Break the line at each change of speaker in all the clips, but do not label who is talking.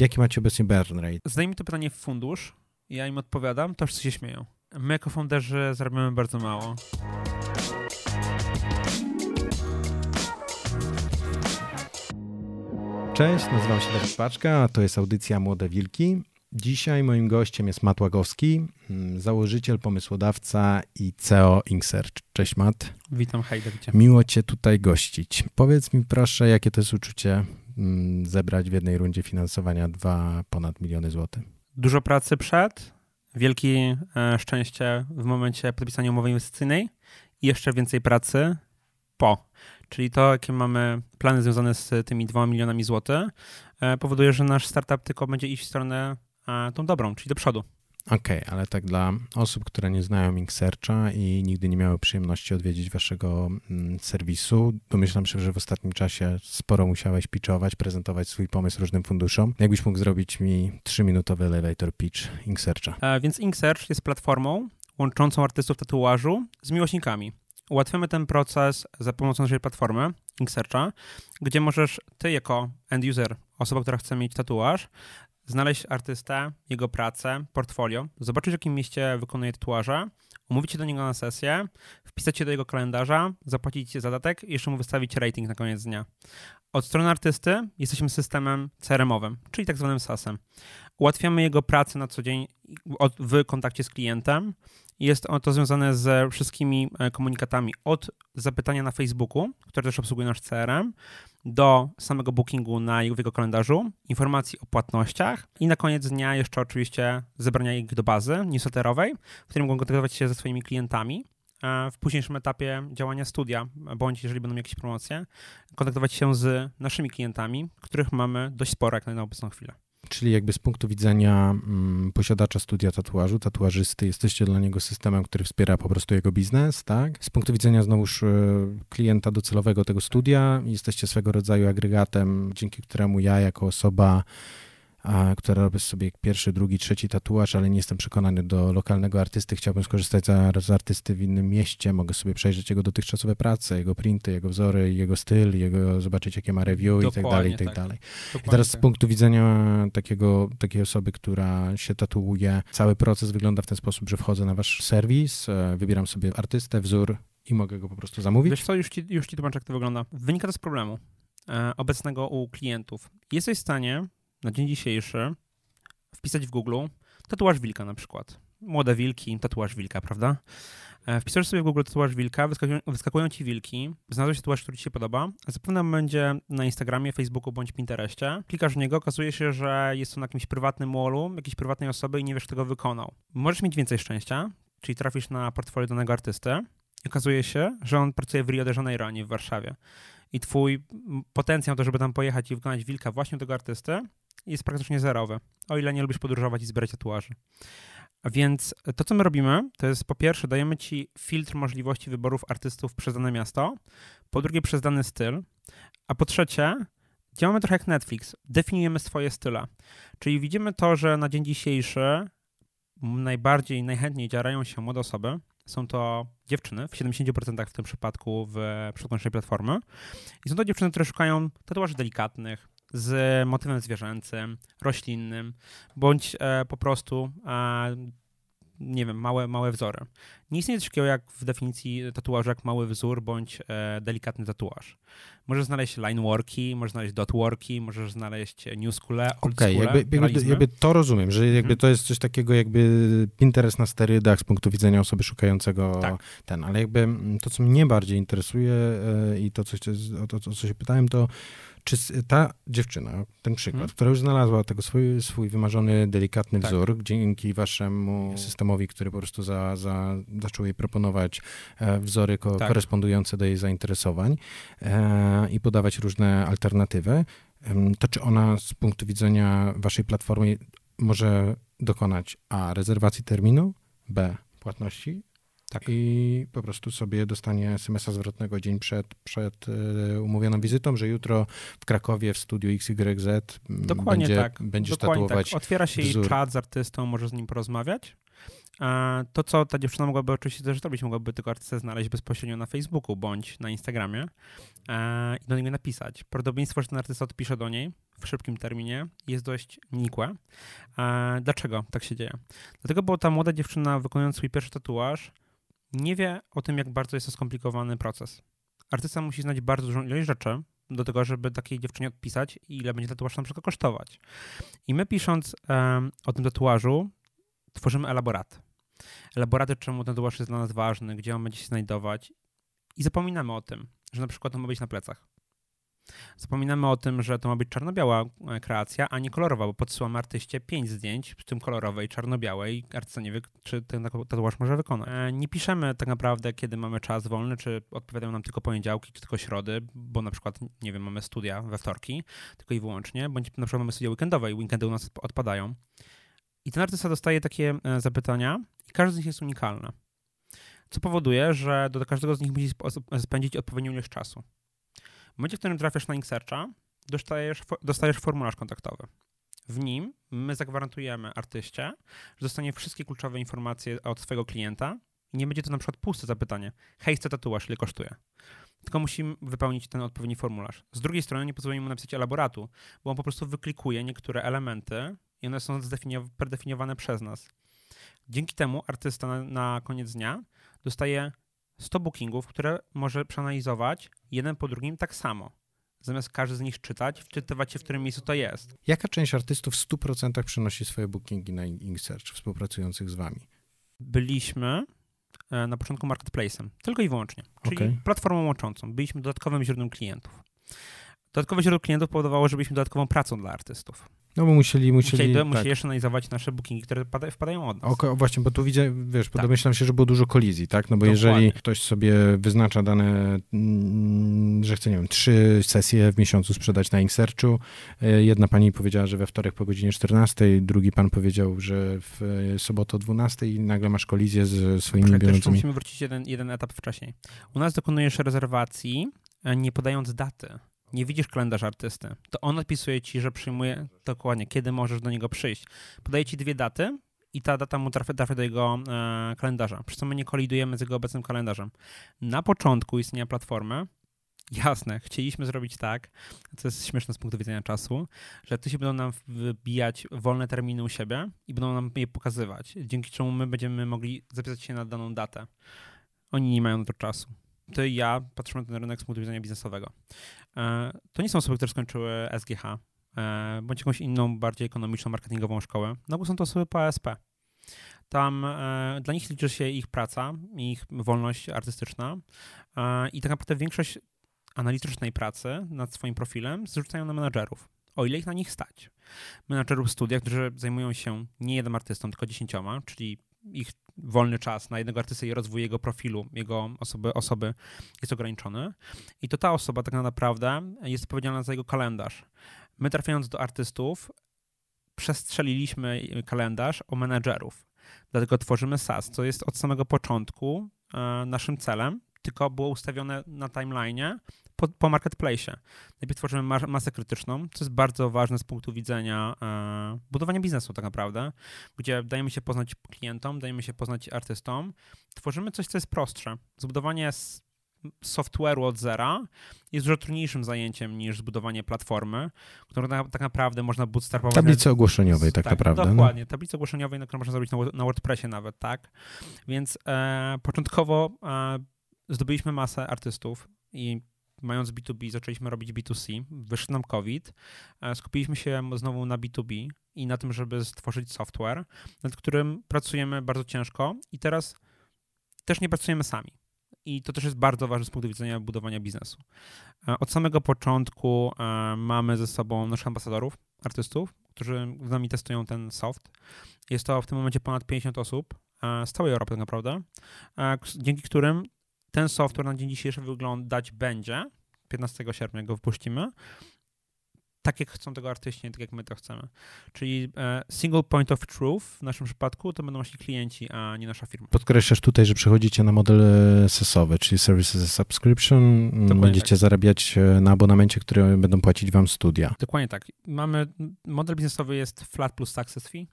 Jaki macie obecnie burn rate?
Zdajmy to pytanie w fundusz, ja im odpowiadam, to wszyscy się śmieją. My jako founderzy zarabiamy bardzo mało.
Cześć, nazywam się Dawid Paczka, a to jest audycja Młode Wilki. Dzisiaj moim gościem jest Matt Łagowski, mm, założyciel, pomysłodawca i CEO Inksearch. Cześć Matt.
Witam, hej Dawidzie.
Miło Cię tutaj gościć. Powiedz mi proszę, jakie to jest uczucie zebrać w jednej rundzie finansowania dwa ponad miliony złotych?
Dużo pracy przed, wielkie e, szczęście w momencie podpisania umowy inwestycyjnej i jeszcze więcej pracy po. Czyli to, jakie mamy plany związane z tymi dwoma milionami złotych, e, powoduje, że nasz startup tylko będzie iść w stronę e, tą dobrą, czyli do przodu.
Okej, okay, ale tak dla osób, które nie znają Inksearcha i nigdy nie miały przyjemności odwiedzić waszego mm, serwisu, domyślam się, że w ostatnim czasie sporo musiałeś pitchować, prezentować swój pomysł różnym funduszom. Jakbyś mógł zrobić mi trzyminutowy elevator pitch Inksearcha?
E, więc Inksearch jest platformą łączącą artystów tatuażu z miłośnikami. Ułatwiamy ten proces za pomocą naszej platformy Inksearcha, gdzie możesz ty jako end user, osoba, która chce mieć tatuaż, znaleźć artystę, jego pracę, portfolio, zobaczyć w jakim mieście wykonuje tatuaże, umówić się do niego na sesję, wpisać się do jego kalendarza, zapłacić zadatek i jeszcze mu wystawić rating na koniec dnia. Od strony artysty jesteśmy systemem CRM-owym, czyli tak zwanym SaaS-em. Ułatwiamy jego pracę na co dzień w kontakcie z klientem. Jest to związane ze wszystkimi e, komunikatami od zapytania na Facebooku, które też obsługuje nasz CRM, do samego bookingu na jego kalendarzu, informacji o płatnościach i na koniec dnia jeszcze oczywiście zebrania ich do bazy newsletterowej, w której mogą kontaktować się ze swoimi klientami w późniejszym etapie działania studia, bądź jeżeli będą jakieś promocje, kontaktować się z naszymi klientami, których mamy dość sporo jak na obecną chwilę.
Czyli jakby z punktu widzenia mm, posiadacza studia tatuażu, tatuażysty, jesteście dla niego systemem, który wspiera po prostu jego biznes, tak? Z punktu widzenia znowuż y, klienta docelowego tego studia, jesteście swego rodzaju agregatem, dzięki któremu ja jako osoba która robi sobie pierwszy, drugi, trzeci tatuaż, ale nie jestem przekonany do lokalnego artysty. Chciałbym skorzystać z artysty w innym mieście, mogę sobie przejrzeć jego dotychczasowe prace, jego printy, jego wzory, jego styl, jego, zobaczyć jakie ma review Dokładnie, i tak dalej, i tak, tak. dalej. Dokładnie I teraz z tak. punktu widzenia takiego, takiej osoby, która się tatuuje, cały proces wygląda w ten sposób, że wchodzę na wasz serwis, e, wybieram sobie artystę, wzór i mogę go po prostu zamówić.
Wiesz co, już ci, już ci tłumaczę, jak to wygląda. Wynika to z problemu e, obecnego u klientów. Jesteś w stanie na dzień dzisiejszy wpisać w Google tatuaż wilka na przykład. Młode wilki, tatuaż wilka, prawda? E, wpisujesz sobie w Google tatuaż wilka, wyskakują, wyskakują ci wilki, znalazłeś tatuaż, który ci się podoba, zapewne będzie na Instagramie, Facebooku bądź Pinterestie. Klikasz w niego, okazuje się, że jest to na jakimś prywatnym wallu, jakiejś prywatnej osoby i nie wiesz, kto go wykonał. Możesz mieć więcej szczęścia, czyli trafisz na portfolio danego artysty i okazuje się, że on pracuje w Rio de Janeiro, a nie w Warszawie. I twój potencjał to, żeby tam pojechać i wykonać wilka właśnie tego artysty jest praktycznie zerowy, o ile nie lubisz podróżować i zbierać tatuaży. Więc to, co my robimy, to jest po pierwsze, dajemy ci filtr możliwości wyborów artystów przez dane miasto, po drugie, przez dany styl, a po trzecie, działamy trochę jak Netflix, definiujemy swoje style. Czyli widzimy to, że na dzień dzisiejszy najbardziej, najchętniej działają się młode osoby. Są to dziewczyny, w 70% w tym przypadku w przypadku platformy. I są to dziewczyny, które szukają tatuaży delikatnych, z motywem zwierzęcym, roślinnym, bądź e, po prostu e, nie wiem, małe, małe wzory. Nie istnieje coś takiego jak w definicji tatuażu jak mały wzór bądź e, delikatny tatuaż. Możesz znaleźć lineworki, możesz znaleźć dotworki, możesz znaleźć newskule,
Okej, okay, jakby, jakby, jakby, to rozumiem, że jakby hmm. to jest coś takiego jakby Pinterest na sterydach z punktu widzenia osoby szukającego tak. ten, ale jakby to, co mnie bardziej interesuje e, i to, co, to, co się pytałem, to czy ta dziewczyna, ten przykład, hmm. która już znalazła tego swój, swój wymarzony, delikatny tak. wzór, dzięki waszemu systemowi, który po prostu za, za, zaczął jej proponować e, wzory ko tak. korespondujące do jej zainteresowań e, i podawać różne alternatywy, to czy ona z punktu widzenia waszej platformy może dokonać A. rezerwacji terminu, B. płatności, tak. I po prostu sobie dostanie SMS-a zwrotnego dzień przed, przed e, umówioną wizytą, że jutro w Krakowie w studiu XYZ Dokładnie będzie, tak. będziesz Dokładnie tatuować
tak. Otwiera się
wzór.
jej czat z artystą, może z nim porozmawiać. To, co ta dziewczyna mogłaby oczywiście też zrobić, mogłaby tego artystę znaleźć bezpośrednio na Facebooku bądź na Instagramie i do niego napisać. Prawdopodobieństwo, że ten artysta odpisze do niej w szybkim terminie jest dość nikłe. Dlaczego tak się dzieje? Dlatego, bo ta młoda dziewczyna wykonując swój pierwszy tatuaż nie wie o tym, jak bardzo jest to skomplikowany proces. Artysta musi znać bardzo dużą ilość rzeczy do tego, żeby takiej dziewczynie odpisać, ile będzie tatuaż na przykład kosztować. I my pisząc um, o tym tatuażu, tworzymy elaboraty. Elaboraty, czemu ten tatuaż jest dla nas ważny, gdzie on będzie się znajdować i zapominamy o tym, że na przykład on ma być na plecach. Zapominamy o tym, że to ma być czarno-biała e, kreacja, a nie kolorowa, bo podsyłamy artyście pięć zdjęć, w tym kolorowej, czarno-białej. Artysta nie wie, czy ten tatuaż może wykonać. E, nie piszemy tak naprawdę, kiedy mamy czas wolny, czy odpowiadają nam tylko poniedziałki, czy tylko środy, bo na przykład, nie wiem, mamy studia we wtorki, tylko i wyłącznie, bądź na przykład mamy studia weekendowe i weekendy u nas odpadają. I ten artysta dostaje takie e, zapytania i każdy z nich jest unikalny. Co powoduje, że do każdego z nich musi spędzić odpowiednią ilość czasu. Momencie, w którym trafiasz na Inksearcha, dostajesz, dostajesz formularz kontaktowy. W nim my zagwarantujemy artyście, że dostanie wszystkie kluczowe informacje od swojego klienta i nie będzie to na przykład puste zapytanie. Hej, chcę tatuaż, ile kosztuje? Tylko musimy wypełnić ten odpowiedni formularz. Z drugiej strony nie pozwolimy mu napisać elaboratu, bo on po prostu wyklikuje niektóre elementy i one są predefiniowane przez nas. Dzięki temu artysta na, na koniec dnia dostaje 100 bookingów, które może przeanalizować jeden po drugim tak samo. Zamiast każdy z nich czytać, wczytywać się, w którym miejscu to jest.
Jaka część artystów w 100% przenosi swoje bookingi na InkSearch współpracujących z wami?
Byliśmy e, na początku marketplace'em, tylko i wyłącznie, czyli okay. platformą łączącą. Byliśmy dodatkowym źródłem klientów. Dodatkowe źródło klientów powodowało, że byliśmy dodatkową pracą dla artystów.
No bo musieli, musieli,
musieli, tak. musieli jeszcze analizować nasze bookingi, które wpadają od nas.
O, właśnie, bo tu widzę, wiesz, tak. domyślam się, że było dużo kolizji, tak? No bo Dokładnie. jeżeli ktoś sobie wyznacza dane, mm, że chce, nie wiem, trzy sesje w miesiącu sprzedać na InSearchu, e, jedna pani powiedziała, że we wtorek po godzinie 14, drugi pan powiedział, że w sobotę o 12 i nagle masz kolizję z swoimi Poczekaj, biorącymi.
musimy wrócić jeden, jeden etap wcześniej. U nas dokonujesz rezerwacji, e, nie podając daty nie widzisz kalendarza artysty, to on odpisuje ci, że przyjmuje dokładnie, kiedy możesz do niego przyjść. Podaje ci dwie daty i ta data mu trafia, trafia do jego e, kalendarza, przy czym my nie kolidujemy z jego obecnym kalendarzem. Na początku istnienia platformy Jasne, chcieliśmy zrobić tak, co jest śmieszne z punktu widzenia czasu, że ty się będą nam wybijać wolne terminy u siebie i będą nam je pokazywać, dzięki czemu my będziemy mogli zapisać się na daną datę. Oni nie mają na to czasu ty i ja patrzymy na ten rynek z punktu widzenia biznesowego. E, to nie są osoby, które skończyły SGH, e, bądź jakąś inną, bardziej ekonomiczną, marketingową szkołę, no bo są to osoby po ASP. Tam e, dla nich liczy się ich praca, ich wolność artystyczna i tak naprawdę większość analitycznej pracy nad swoim profilem zrzucają na menadżerów, o ile ich na nich stać. Menadżerów studiach, którzy zajmują się nie jednym artystą, tylko dziesięcioma, czyli ich wolny czas na jednego artystę i rozwój jego profilu, jego osoby, osoby jest ograniczony. I to ta osoba tak naprawdę jest odpowiedzialna za jego kalendarz. My trafiając do artystów, przestrzeliliśmy kalendarz o menedżerów. Dlatego tworzymy SAS, co jest od samego początku e, naszym celem, tylko było ustawione na timeline'ie po, po marketplace. Najpierw tworzymy masę krytyczną, co jest bardzo ważne z punktu widzenia e, budowania biznesu tak naprawdę, gdzie dajemy się poznać klientom, dajemy się poznać artystom, tworzymy coś, co jest prostsze. Zbudowanie software'u od zera jest dużo trudniejszym zajęciem niż zbudowanie platformy, którą na, tak naprawdę można bootstrapować.
Tablicy ogłoszeniowej tak, tak naprawdę.
No. Dokładnie, no? tablicy ogłoszeniowej, na którą można zrobić na, na WordPressie nawet, tak. Więc e, początkowo e, zdobyliśmy masę artystów i mając B2B, zaczęliśmy robić B2C, wyszedł nam COVID, e, skupiliśmy się znowu na B2B i na tym, żeby stworzyć software, nad którym pracujemy bardzo ciężko i teraz też nie pracujemy sami. I to też jest bardzo ważne z punktu widzenia budowania biznesu. E, od samego początku e, mamy ze sobą naszych ambasadorów, artystów, którzy z nami testują ten soft. Jest to w tym momencie ponad 50 osób z całej Europy tak naprawdę, dzięki którym ten software na dzień dzisiejszy wyglądać będzie. 15 sierpnia go wpuścimy. Tak jak chcą tego artyści, tak jak my to chcemy. Czyli e, single point of truth w naszym przypadku to będą nasi klienci, a nie nasza firma.
Podkreślasz tutaj, że przechodzicie na model e, SES-owy, czyli Services as Subscription. Dokładnie Będziecie tak. zarabiać e, na abonamencie, który będą płacić wam studia.
Dokładnie tak. Mamy, model biznesowy jest flat plus success fee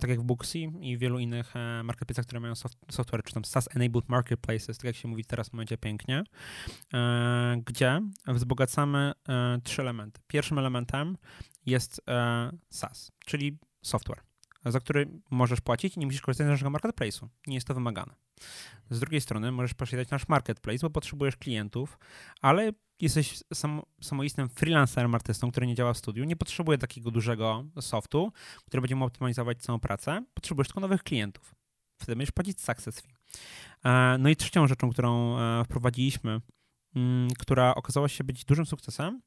tak jak w Booksy i wielu innych marketplace'ach, które mają soft, software, czy tam SaaS-enabled marketplaces, tak jak się mówi teraz w momencie pięknie, gdzie wzbogacamy trzy elementy. Pierwszym elementem jest SaaS, czyli software za który możesz płacić i nie musisz korzystać z naszego marketplace'u. Nie jest to wymagane. Z drugiej strony możesz posiadać nasz marketplace, bo potrzebujesz klientów, ale jesteś sam, samoistnym freelancerem, artystą, który nie działa w studiu, nie potrzebuje takiego dużego softu, który będzie mu optymalizować całą pracę, potrzebujesz tylko nowych klientów. Wtedy będziesz płacić success fee. E, no i trzecią rzeczą, którą e, wprowadziliśmy, mm, która okazała się być dużym sukcesem,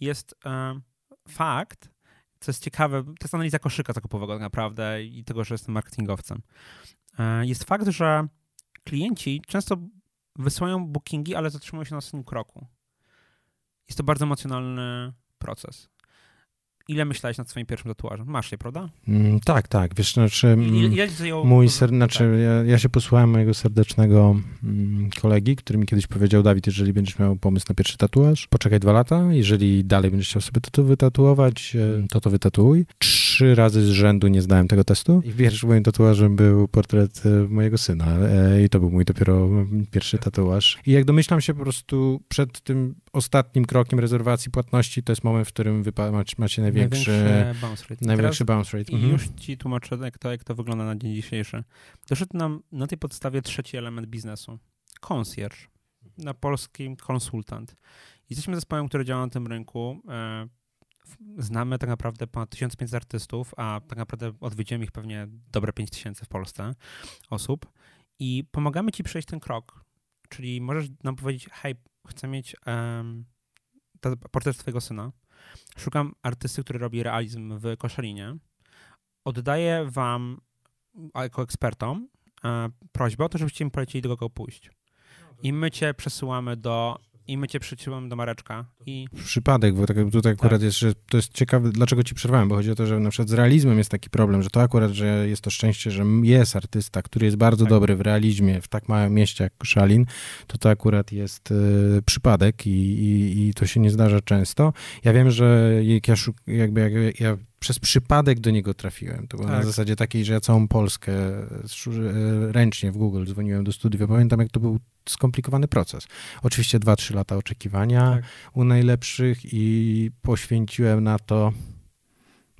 jest e, fakt, co jest ciekawe, to jest analiza koszyka zakupowego tak naprawdę i tego, że jestem marketingowcem. E, jest fakt, że klienci często wysyłają bookingi, ale zatrzymują się na ostatnim kroku. Jest to bardzo emocjonalny proces. Ile myślałeś nad swoim pierwszym tatuażem? Masz je, prawda?
Mm, tak, tak. Wiesz, znaczy, ile, ile zajęło... mój ser... znaczy, tak. ja, ja, się posłuchałem mojego serdecznego mm, kolegi, który mi kiedyś powiedział, Dawid, jeżeli będziesz miał pomysł na pierwszy tatuaż, poczekaj dwa lata, jeżeli dalej będziesz chciał sobie to wytatuować, e, to to wytatuuj. Trzy razy z rzędu nie zdałem tego testu i pierwszym moim tatuażem był portret e, mojego syna e, i to był mój dopiero pierwszy tatuaż. I jak domyślam się po prostu przed tym ostatnim krokiem rezerwacji płatności, to jest moment, w którym macie największy, największy bounce rate. Największy bounce rate.
I mhm. już ci tłumaczę, jak to, jak to wygląda na dzień dzisiejszy. Doszedł nam na tej podstawie trzeci element biznesu. Concierge. Na polskim konsultant. Jesteśmy zespołem, który działa na tym rynku. Znamy tak naprawdę ponad 1500 artystów, a tak naprawdę odwiedziłem ich pewnie dobre 5000 w Polsce osób i pomagamy ci przejść ten krok. Czyli możesz nam powiedzieć, hej, chcę mieć um, portret twojego syna, Szukam artysty, który robi realizm w Koszalinie. Oddaję wam, jako ekspertom, e, prośbę o to, żebyście mi polecili, do kogo pójść. I my cię przesyłamy do i my cię przyciąłem do Mareczka. I...
Przypadek, bo tak, tutaj akurat tak. jest, że to jest ciekawe, dlaczego ci przerwałem, bo chodzi o to, że na przykład z realizmem jest taki problem, że to akurat, że jest to szczęście, że jest artysta, który jest bardzo tak. dobry w realizmie w tak małym mieście jak Szalin, to to akurat jest y, przypadek i, i, i, to się nie zdarza często. Ja wiem, że jak ja, szuk, jakby jak ja przez przypadek do niego trafiłem. To było tak. na zasadzie takiej, że ja całą Polskę e, ręcznie w Google dzwoniłem do studiów. Pamiętam, jak to był skomplikowany proces. Oczywiście 2-3 lata oczekiwania tak. u najlepszych i poświęciłem na to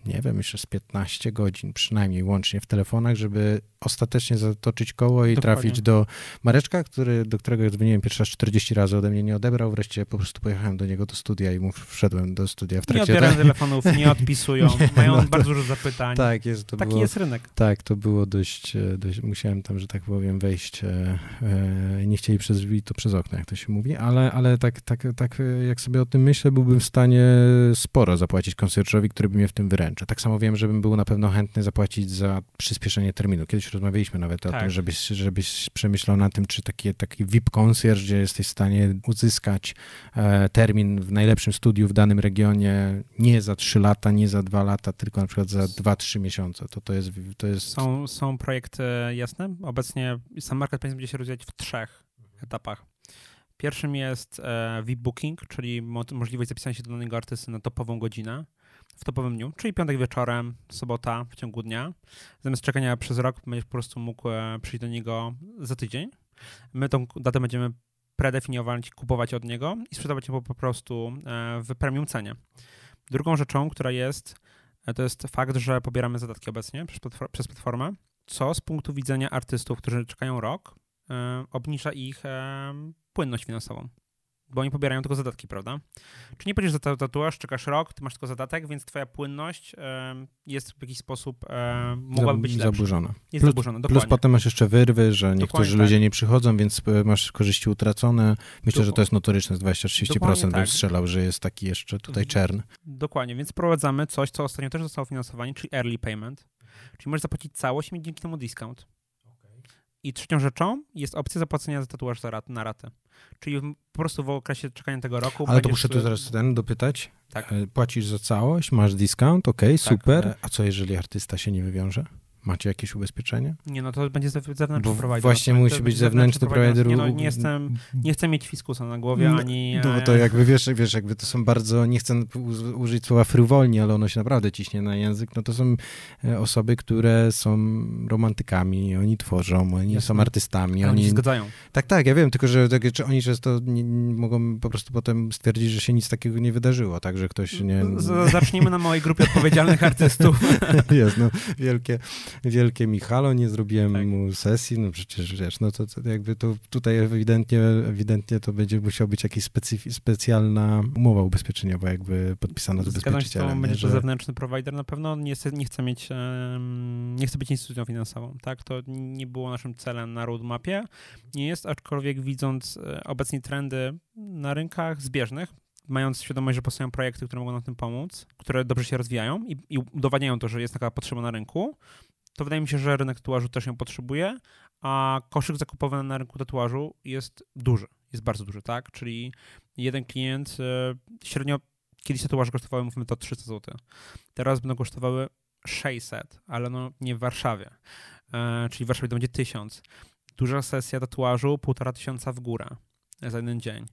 nie wiem, jeszcze z 15 godzin przynajmniej łącznie w telefonach, żeby ostatecznie zatoczyć koło i Dokładnie. trafić do Mareczka, który, do którego dzwoniłem pierwszy raz 40 razy, ode mnie nie odebrał, wreszcie po prostu pojechałem do niego do studia i mu wszedłem do studia w trakcie...
Nie odbierają telefonów, nie odpisują, nie, mają no to, bardzo dużo zapytań.
Tak, jest, to
Taki
było,
jest rynek.
Tak, to było dość, e, dość, musiałem tam, że tak powiem, wejść, e, e, nie chcieli przez drzwi, to przez okno, jak to się mówi, ale, ale tak, tak, tak jak sobie o tym myślę, byłbym w stanie sporo zapłacić konsjerżowi, który by mnie w tym wyręczył. Tak samo wiem, żebym był na pewno chętny zapłacić za przyspieszenie terminu. Kiedyś rozmawialiśmy nawet tak. o tym, tak. żebyś, żebyś przemyślał na tym, czy taki, taki VIP concierge, gdzie jesteś w stanie uzyskać e, termin w najlepszym studiu w danym regionie nie za 3 lata, nie za 2 lata, tylko na przykład za 2-3 miesiące. To, to, jest, to jest...
Są, są projekty jasne. Obecnie sam marketplace będzie się rozwijać w trzech etapach. Pierwszym jest e, VIP Booking, czyli mo możliwość zapisania się do danego artysty na topową godzinę w topowym dniu, czyli piątek wieczorem, sobota w ciągu dnia. Zamiast czekania przez rok, będziesz po prostu mógł e, przyjść do niego za tydzień. My tą datę będziemy predefiniować, kupować od niego i sprzedawać ją po prostu e, w premium cenie. Drugą rzeczą, która jest, e, to jest fakt, że pobieramy zadatki obecnie przez platformę, co z punktu widzenia artystów, którzy czekają rok, obniża ich płynność finansową bo oni pobierają tylko zadatki, prawda? Czy nie płacisz za tatuaż, czekasz rok, ty masz tylko zadatek, więc twoja płynność jest w jakiś sposób, mogłaby być lepsza.
Zaburzona.
Jest plus, zaburzona, dokładnie.
Plus potem masz jeszcze wyrwy, że niektórzy ludzie tak. nie przychodzą, więc e, masz korzyści utracone. Myślę, że to jest notoryczne, z 20-30% bym tak. strzelał, że jest taki jeszcze tutaj czern.
Dokładnie, więc wprowadzamy coś, co ostatnio też zostało finansowane, czyli early payment. Czyli możesz zapłacić całość i mieć dzięki temu discount. I trzecią rzeczą jest opcja zapłacenia za tatuaż na ratę. Czyli po prostu w okresie czekania tego roku.
Ale to muszę tu zaraz ten dopytać. Tak. E, płacisz za całość, masz discount, ok, tak, super. A co jeżeli artysta się nie wywiąże? Macie jakieś ubezpieczenie?
Nie, no to będzie zewnętrzny Bo provider.
Właśnie
no,
musi być zewnętrzny provider.
Nie, no, nie, jestem, nie chcę mieć fiskusa na głowie,
no,
ani...
No to jakby wiesz, wiesz, jakby to są bardzo, nie chcę użyć słowa frywolni, ale ono się naprawdę ciśnie na język, no to są e, osoby, które są romantykami, oni tworzą, oni Jasne. są artystami.
oni, oni się zgadzają.
Tak, tak, ja wiem, tylko że czy oni często nie, mogą po prostu potem stwierdzić, że się nic takiego nie wydarzyło, tak, że ktoś nie...
Zacznijmy na małej grupie odpowiedzialnych artystów.
Jest, no, wielkie, wielkie Michalo, nie zrobiłem tak. mu sesji, no przecież wiesz, no to, to jakby to tutaj ewidentnie, ewidentnie to będzie musiał być jakaś specjalna umowa ubezpieczeniowa jakby podpisana z ubezpieczycielem.
Zgadzam będzie to zewnętrzny prowajder, na pewno nie chce, nie chce mieć, nie chce być instytucją finansową, tak, to nie było naszym celem na roadmapie, nie jest, aczkolwiek widząc e, obecnie trendy na rynkach zbieżnych, mając świadomość, że powstają projekty, które mogą nam tym pomóc, które dobrze się rozwijają i, i udowadniają to, że jest taka potrzeba na rynku, to wydaje mi się, że rynek tatuażu też ją potrzebuje, a koszyk zakupowy na rynku tatuażu jest duży, jest bardzo duży, tak? Czyli jeden klient e, średnio kiedyś tatuaże kosztowały, mówimy to 300 zł. Teraz będą kosztowały 600, ale no nie w Warszawie. E, czyli w Warszawie to będzie 1000. Duża sesja tatuażu, półtora tysiąca w górę za jeden dzień.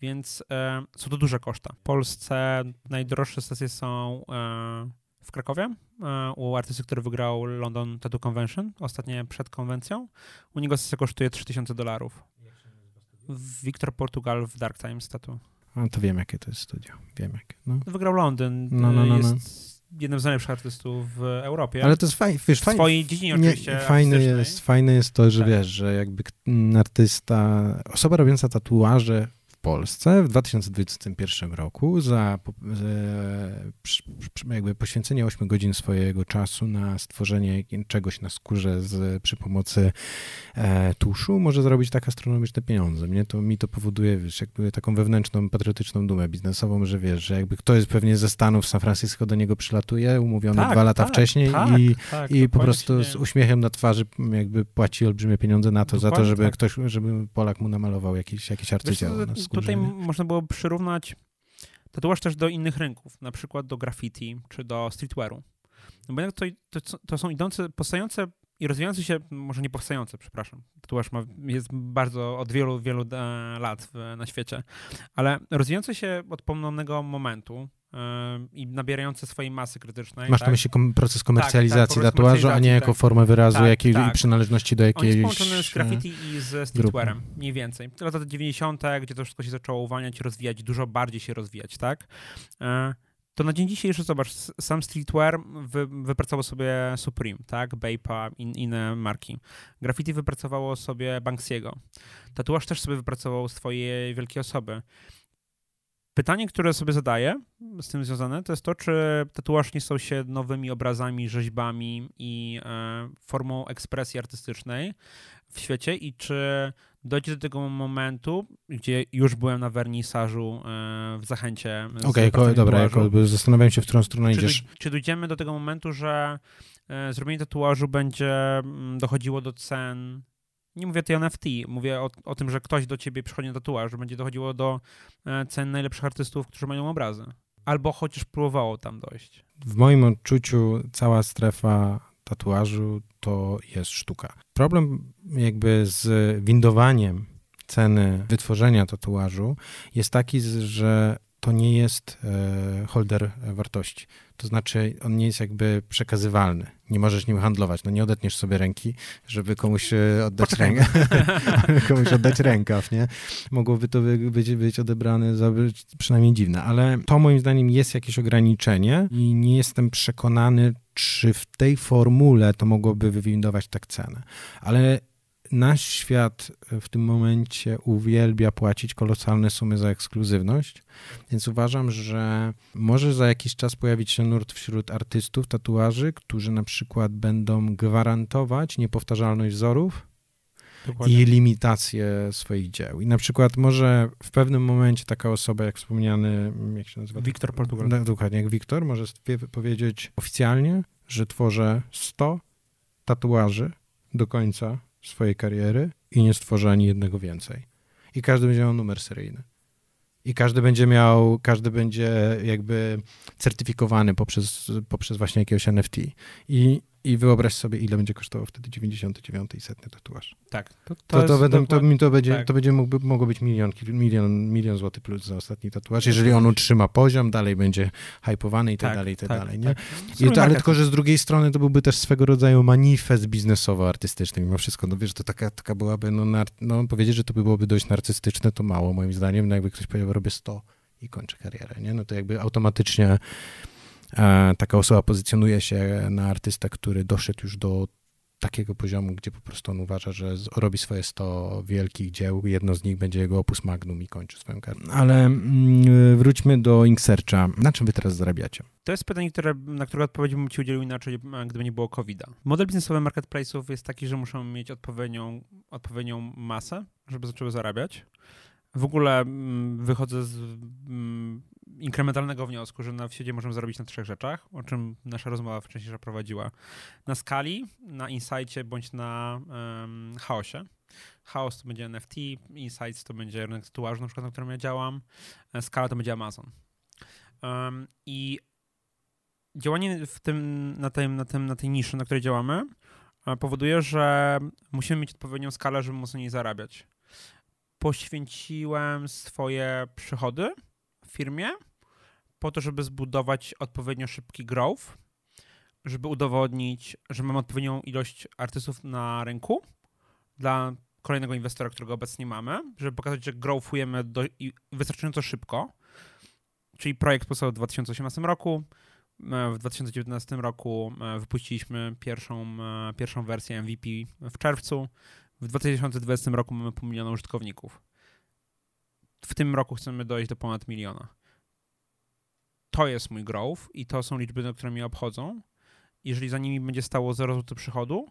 Więc e, są to duże koszta. W Polsce najdroższe sesje są e, w Krakowie e, u artysty, który wygrał London Tattoo Convention, ostatnie przed konwencją. U niego sesja kosztuje 3000 dolarów. Wiktor Portugal w Dark Times Tattoo.
A to wiem, jakie to jest studio. Wiem, jakie. No.
Wygrał Londyn. No, no, no, jest no. jednym z najlepszych artystów w Europie.
Ale to jest fajne. Wiesz,
w swojej dziedzinie nie, oczywiście.
Fajne jest, fajne jest to, że tak. wiesz, że jakby artysta, osoba robiąca tatuaże Polsce w 2021 roku za jakby poświęcenie 8 godzin swojego czasu na stworzenie czegoś na skórze z, przy pomocy e, tuszu może zarobić tak astronomiczne pieniądze. Mnie to, mi to powoduje wiesz, jakby taką wewnętrzną, patriotyczną dumę biznesową, że wiesz, że jakby ktoś pewnie ze Stanów, San Francisco do niego przylatuje, umówiony tak, dwa lata tak, wcześniej tak, i, tak, i po prostu z uśmiechem na twarzy jakby płaci olbrzymie pieniądze na to, dokładnie za to, żeby tak. ktoś, żeby Polak mu namalował jakiś, jakiś arcydzieło
tutaj można było przyrównać tatuaż też do innych rynków, na przykład do graffiti czy do streetwearu. No bo to, to, to są idące, powstające i rozwijające się, może nie powstające, przepraszam, tatuaż ma, jest bardzo od wielu, wielu e, lat w, na świecie, ale rozwijające się od pomnego momentu, i nabierające swojej masy krytycznej.
Masz
tak?
na myśli kom proces komercjalizacji tak, tak, tatuażu, a nie jako tak. formę wyrazu tak, jakiej, tak. przynależności do jakiejś... On
jest połączony z graffiti i ze streetwearem, mniej więcej. Lata 90., gdzie to wszystko się zaczęło uwalniać, rozwijać, dużo bardziej się rozwijać, tak? E, to na dzień dzisiejszy, zobacz, sam streetwear wy, wypracował sobie Supreme, tak? Bape'a i in, inne marki. Graffiti wypracowało sobie Banksiego. Tatuaż też sobie wypracował swoje wielkie osoby. Pytanie, które sobie zadaję z tym związane, to jest to, czy tatuaż nie stał się nowymi obrazami, rzeźbami i e, formą ekspresji artystycznej w świecie i czy dojdzie do tego momentu, gdzie już byłem na wernisażu e, w Zachęcie.
Okej, okay, dobra, jako, zastanawiam się, w którą stronę
czy,
idziesz.
Czy dojdziemy do tego momentu, że e, zrobienie tatuażu będzie mm, dochodziło do cen nie mówię o NFT, mówię o, o, tym, że ktoś do ciebie przychodzi na tatuaż, że będzie dochodziło do e, cen najlepszych artystów, którzy mają obrazy. Albo chociaż próbowało tam dojść.
W moim odczuciu cała strefa tatuażu to jest sztuka. Problem jakby z windowaniem ceny wytworzenia tatuażu jest taki, że to nie jest e, holder wartości. To znaczy, on nie jest jakby przekazywalny. Nie możesz nim handlować. No nie odetniesz sobie ręki, żeby komuś e, oddać rękę. komuś oddać rękaw, nie? Mogłoby to być, być odebrane za przynajmniej dziwne, ale to moim zdaniem jest jakieś ograniczenie i nie jestem przekonany, czy w tej formule to mogłoby wywindować tak cenę. Ale nasz świat w tym momencie uwielbia płacić kolosalne sumy za ekskluzywność, więc uważam, że może za jakiś czas pojawić się nurt wśród artystów tatuaży, którzy na przykład będą gwarantować niepowtarzalność wzorów Dokładnie. i limitację swoich dzieł. I na przykład może w pewnym momencie taka osoba, jak wspomniany, jak się nazywa?
Wiktor Portugal.
Dokładnie, jak Wiktor, może powiedzieć oficjalnie, że tworzę 100 tatuaży do końca swojej kariery i nie stworzy ani jednego więcej. I każdy będzie miał numer seryjny. I każdy będzie miał, każdy będzie jakby certyfikowany poprzez, poprzez właśnie jakiegoś NFT. I I wyobraź sobie, ile będzie kosztował wtedy 99 i setny tatuaż.
Tak.
To, to, to, będą, to, mi to będzie, tak. to będzie mógłby, mogło być milion, milion, milion złotych plus za ostatni tatuaż. Jeżeli on utrzyma poziom, dalej będzie hypowany i tak, tak dalej, i tak, tak dalej, nie? Tak. I to, ale tylko, że z drugiej strony to byłby też swego rodzaju manifest biznesowo-artystyczny. Mimo wszystko, no wiesz, to taka, taka byłaby, no, nar, no powiedzieć, że to by byłoby dość narcystyczne, to mało moim zdaniem. No jakby ktoś powiedział, robię 100 i kończę karierę, nie? No to jakby automatycznie taka osoba pozycjonuje się na artystę, który doszedł już do takiego poziomu, gdzie po prostu on uważa, że robi swoje 100 wielkich dzieł, jedno z nich będzie jego opus magnum i kończy swoją karierę. Ale mm, wróćmy do Inksearcha. Na czym wy teraz zarabiacie?
To jest pytanie, które, na które odpowiedzi bym ci udzielił inaczej, gdyby nie było COVID-a. Model biznesowy marketplace'ów jest taki, że muszą mieć odpowiednią, odpowiednią masę, żeby zaczęły zarabiać. W ogóle mm, wychodzę z mm, inkrementalnego wniosku, że na wsiadzie możemy zarobić na trzech rzeczach, o czym nasza rozmowa wcześniej prowadziła. Na skali, na insightie bądź na um, chaosie. Chaos to będzie NFT, insights to będzie rynek tatuażu, na przykład, na którym ja działam, e, skala to będzie Amazon. Um, I działanie w tym, na, tym, na, tym, na tej niszy, na której działamy, e, powoduje, że musimy mieć odpowiednią skalę, żeby mocniej zarabiać. Poświęciłem swoje przychody w firmie po to, żeby zbudować odpowiednio szybki growth, żeby udowodnić, że mam odpowiednią ilość artystów na rynku dla kolejnego inwestora, którego obecnie mamy, żeby pokazać, że growthujemy do, wystarczająco szybko. Czyli projekt powstał w 2018 roku. W 2019 roku e, wypuściliśmy pierwszą, e, pierwszą wersję MVP w czerwcu. W 2020 roku mamy pół miliona użytkowników. W tym roku chcemy dojść do ponad miliona to jest mój growth i to są liczby, które mnie obchodzą. Jeżeli za nimi będzie stało 0 zł przychodu,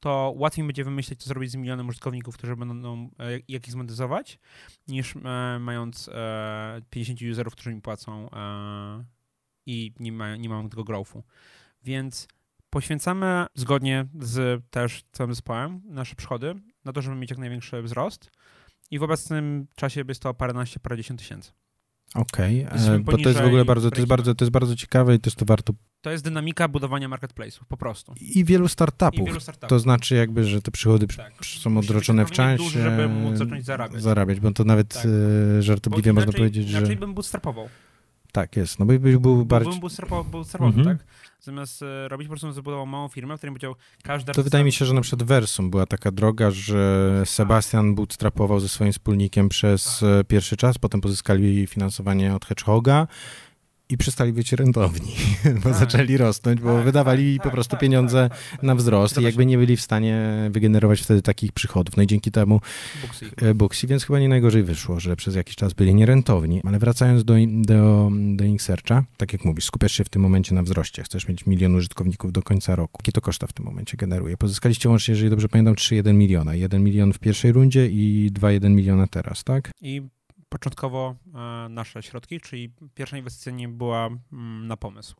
to łatwiej będzie wymyśleć, co zrobić z milionem użytkowników, którzy będą, e, jak ich zmonetyzować, niż e, mając e, 50 userów, którzy mi płacą e, i nie, ma, nie mam tego growthu. Więc poświęcamy zgodnie z też całym zespołem nasze przychody na to, żeby mieć jak największy wzrost i w obecnym czasie jest to paręnaście, parędziesiąt tysięcy.
Okej, okay. E, bo to jest w ogóle bardzo to, jest bardzo, to jest bardzo ciekawe i też to warto
to jest dynamika budowania marketplace'ów, po prostu.
I wielu startupów. I wielu startupów. To znaczy jakby, że te przychody tak. są odroczone w czasie. Duży,
żeby móc zacząć zarabiać.
Zarabiać, bo to nawet tak. E, żartobliwie inaczej, można powiedzieć,
że... Inaczej bym bootstrapował.
Tak, jest. No bo był, był bardziej...
Bym bootstrapował, mhm. tak? Zamiast e, robić, po prostu zbudował małą firmę, w której powiedział każdy...
To wydaje mi się, że na przykład Versum była taka droga, że Sebastian bootstrapował ze swoim wspólnikiem przez tak. pierwszy czas, potem pozyskali finansowanie od Hedgehoga, i przestali być rentowni, bo tak. zaczęli rosnąć, bo tak, wydawali tak, po prostu pieniądze na wzrost i jakby nie byli w stanie wygenerować wtedy takich przychodów. No i dzięki temu Booksy, więc chyba nie najgorzej wyszło, że przez jakiś czas byli nierentowni. Ale wracając do, do, do Inksearcha, tak jak mówisz, skupiasz się w tym momencie na wzroście. Chcesz mieć milion użytkowników do końca roku. Jakie to koszta w tym momencie generuje? Pozyskaliście łącznie, jeżeli dobrze pamiętam, 3,1 miliona. 1 milion w pierwszej rundzie i 2,1 miliona teraz, tak?
I początkowo e, nasze środki, czyli pierwsza inwestycja nie była mm, na pomysł.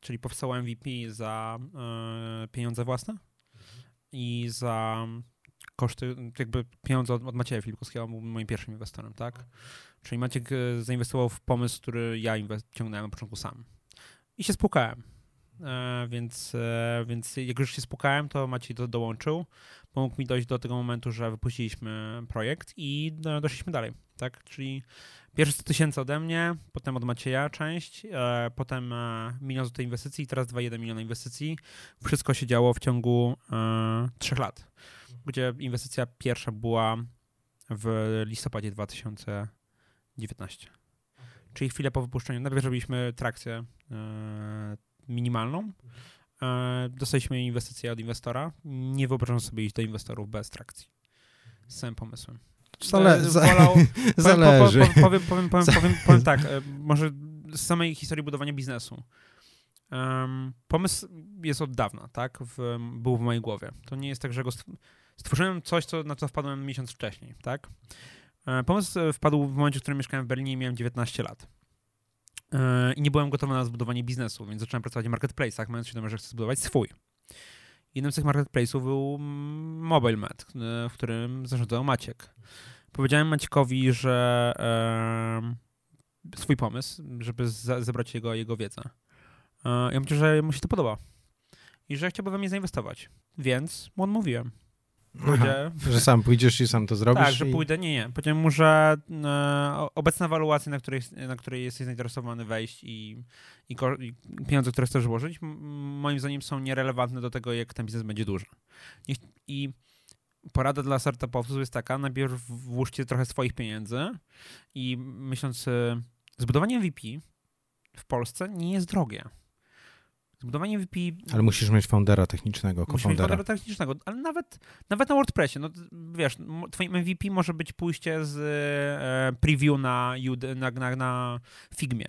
Czyli powstało MVP za e, pieniądze własne i za koszty, jakby pieniądze od, Macieja Filipkowskiego, był moim pierwszym inwestorem, tak? Czyli Maciek e, zainwestował w pomysł, który ja ciągnąłem na początku sam. I się spłukałem. E, więc, e, więc jak już się spukałem, to Maciej to dołączył. Pomógł mi dojść do tego momentu, że wypuściliśmy projekt i doszliśmy dalej, tak? Czyli pierwsze 100 tysięcy ode mnie, potem od Macieja część, e, potem milion tej inwestycji i teraz 2,1 miliona inwestycji. Wszystko się działo w ciągu trzech lat, gdzie inwestycja pierwsza była w listopadzie 2019. Czyli chwilę po wypuszczeniu. Najpierw robiliśmy trakcję minimalną. E, dostaliśmy inwestycję od inwestora. Nie wyobrażam sobie iść do inwestorów bez trakcji. Z samym pomysłem.
Zale e, Wolał, zależy.
Powiem, powiem, powiem, powiem, powiem tak, e, może z samej historii budowania biznesu. Um, pomysł jest od dawna, tak? W, był w mojej głowie. To nie jest tak, że go stworzyłem coś, co, na co wpadłem miesiąc wcześniej, tak? Pomysł wpadł w momencie, w którym mieszkałem w Berlinie i miałem 19 lat. E, i nie byłem gotowy na zbudowanie biznesu, więc zacząłem pracować w marketplace'ach, mając świadomość, że chcę zbudować swój. Jednym z tych marketplace'ów był MobileMed, e, w którym zarządzał Maciek. Powiedziałem Maciekowi, że e, swój pomysł, żeby zebrać jego, jego wiedzę. E, ja myślę, że mu się to podoba. i że chciałby we mnie zainwestować. Więc mu odmówiłem.
Pójdę. Aha, że sam pójdziesz i sam to zrobisz?
Tak, że
i...
pójdę, nie, nie. Powiedziałem mu, że e, obecna waluacja, na której, na której jesteś zainteresowany wejść i, i, i pieniądze, które chcesz włożyć, moim zdaniem są nierelevantne do tego, jak ten biznes będzie duży. I porada dla startupowców jest taka, najpierw włóżcie trochę swoich pieniędzy i myśląc, e, zbudowanie MVP w Polsce nie jest drogie. Zbudowanie MVP...
Ale musisz mieć foundera technicznego,
Musisz mieć foundera technicznego, ale nawet, nawet na WordPressie, no wiesz, twoim MVP może być pójście z e, preview na, na, na, na Figmie